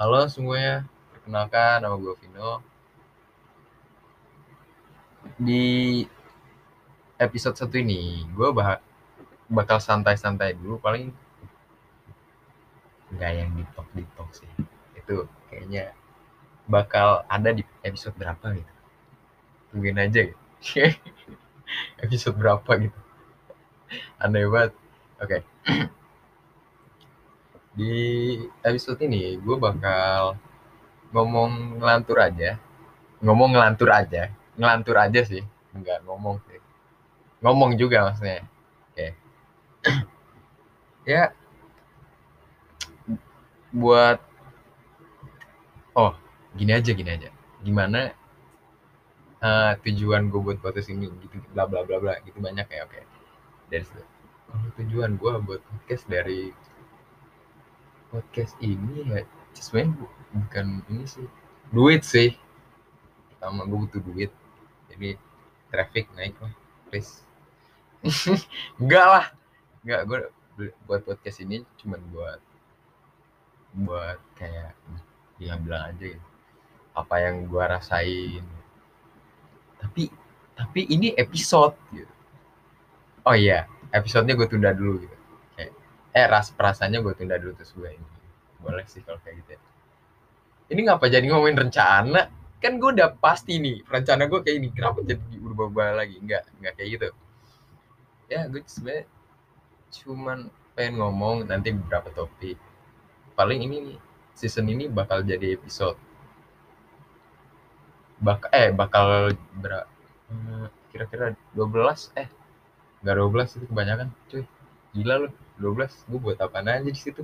Halo semuanya, perkenalkan nama gue Vino. Di episode satu ini, gue bah bakal santai-santai dulu, paling nggak yang di talk di talk sih. Itu kayaknya bakal ada di episode berapa gitu. Tungguin aja gitu. episode berapa gitu. Aneh banget. Oke. di episode ini gue bakal ngomong ngelantur aja. Ngomong ngelantur aja. Ngelantur aja sih. Enggak ngomong sih. Ngomong juga maksudnya. Oke. Ya. Buat oh gini aja gini aja. Gimana uh, tujuan gue buat podcast ini gitu bla bla bla bla gitu banyak ya oke. Dari situ. Kalau tujuan gue buat podcast dari podcast ini ya sebenarnya bukan ini sih duit sih. Pertama gue butuh duit jadi traffic naik lah please. Enggak lah enggak gue buat podcast ini cuma buat buat kayak bilang-bilang aja gitu apa yang gue rasain. Tapi tapi ini episode gitu. Oh iya episodenya gue tunda dulu gitu eh ras perasaannya gue tunda dulu terus gue ini. Boleh sih kalau kayak gitu ya. ini ngapa jadi ngomongin rencana? Kan gue udah pasti nih rencana gue kayak ini. Kenapa jadi berubah-ubah lagi? Enggak enggak kayak gitu. Ya gue sebenarnya cuman pengen ngomong nanti beberapa topik. Paling ini nih season ini bakal jadi episode. Bak eh bakal ber hmm, kira-kira 12 eh enggak 12 itu kebanyakan cuy gila loh 12 gue buat apa aja di situ?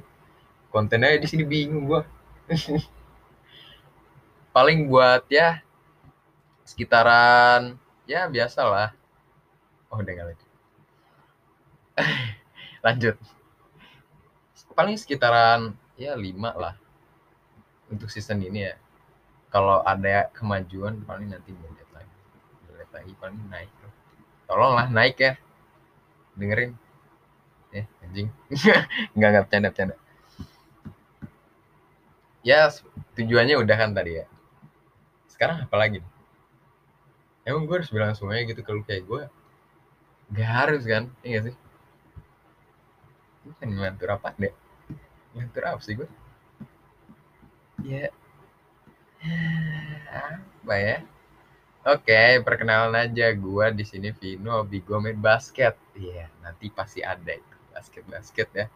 Konten aja di sini bingung gue paling buat ya sekitaran ya biasa lah oh udah gak lanjut lanjut. Paling sekitaran ya lima lah untuk season ini ya. Kalau ada kemajuan paling nanti gue lihat lagi. Lihat lagi paling naik. Tolonglah naik ya. Dengerin ya anjing. Nggak nggak bercanda bercanda. Ya tujuannya udah kan tadi ya. Sekarang apa lagi? Emang gue harus bilang semuanya gitu kalau kayak gue gak harus kan? Iya sih? Ini kan ngelantur apa deh ngelantur apa sih gue ya apa ya? Oke, perkenalan aja. Gue di sini Vino, hobi gue main basket. Iya, yeah, nanti pasti ada itu basket-basket ya.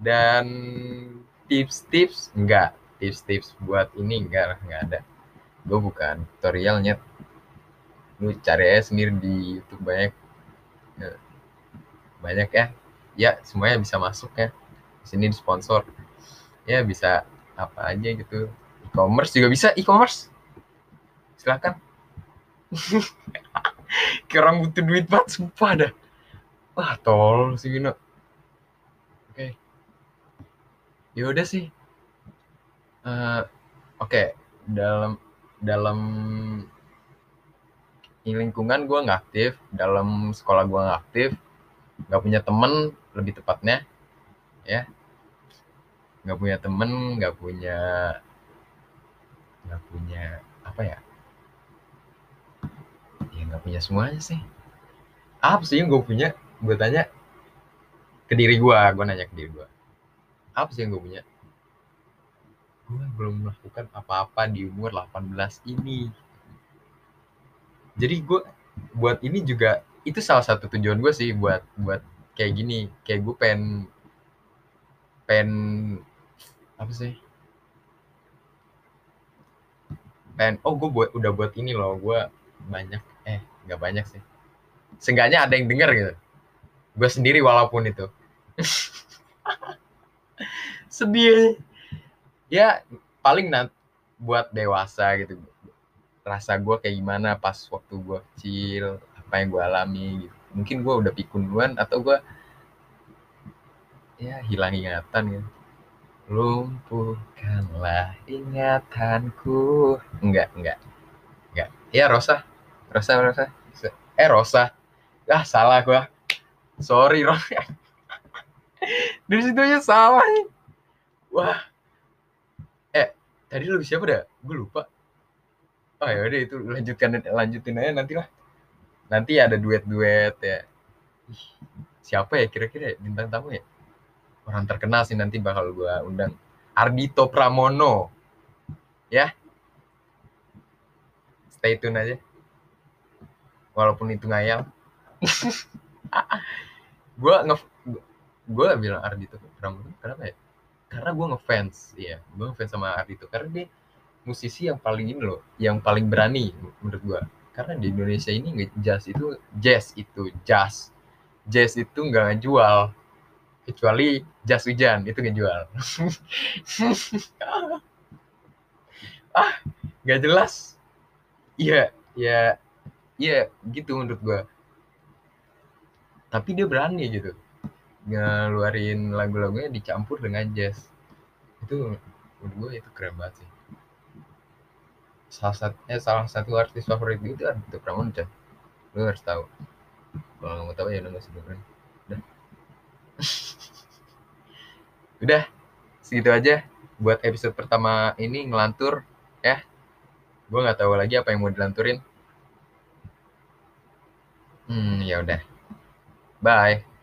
Dan tips-tips enggak, tips-tips buat ini enggak enggak ada. Gue bukan tutorialnya. Lu cari aja sendiri di YouTube banyak banyak ya. Ya, semuanya bisa masuk ya. Di sini di sponsor. Ya bisa apa aja gitu. E-commerce juga bisa e-commerce. Silakan. Kayak orang butuh duit banget, sumpah dah. Wah, tol sih Vino ya udah sih. Uh, oke. Okay. dalam dalam lingkungan gue nggak aktif dalam sekolah gue nggak aktif nggak punya temen lebih tepatnya ya. Nggak punya temen nggak punya nggak punya apa ya? Ya nggak punya semuanya sih. Apa sih yang gue punya? Gue tanya ke diri gue gue nanya ke diri gue apa sih yang gue punya? Gue belum melakukan apa-apa di umur 18 ini. Jadi gue buat ini juga itu salah satu tujuan gue sih buat buat kayak gini. Kayak gue pengen pengen apa sih? Pengen oh gue buat udah buat ini loh gue banyak eh nggak banyak sih. Seenggaknya ada yang denger gitu. Gue sendiri walaupun itu sedih. Ya paling nanti buat dewasa gitu. Rasa gue kayak gimana pas waktu gue kecil apa yang gue alami gitu. Mungkin gue udah pikun duluan atau gue ya hilang ingatan gitu. Lumpuhkanlah ingatanku. Enggak enggak. Enggak. Ya Rosa. Rosa Rosa. Eh Rosa. Ah salah gue sorry Rosa dari situ aja salah. Nih wah. Eh tadi lu siapa dah? Gue lupa. Oh ya udah itu lanjutkan lanjutin aja nanti lah nanti ada duet-duet ya. Siapa ya kira-kira ya, bintang tamu ya? Orang terkenal sih nanti bakal gue undang. Ardito Pramono. Ya? Stay tune aja. Walaupun itu ngayal. Gue nge gue bilang Ardito Pramono kenapa ya? Karena gue ngefans ya gue ngefans sama Ardito karena dia musisi yang paling ini loh yang paling berani menurut gue karena di Indonesia ini nggak jazz itu jazz itu jazz. Jazz itu nggak ngejual kecuali jas hujan itu ngejual. Ah nggak jelas. Iya ya iya gitu menurut gue tapi dia berani gitu ngeluarin lagu-lagunya dicampur dengan jazz. Itu menurut gue itu keren banget sih. Salah satu eh, salah satu artis favorit gue itu Ardhito Pramono lu harus tahu. Kalau nggak tahu ya nggak dengerin. Udah. Udah. Segitu aja buat episode pertama ini ngelantur ya. Gue nggak tahu lagi apa yang mau dilanturin. Hmm ya udah. Bye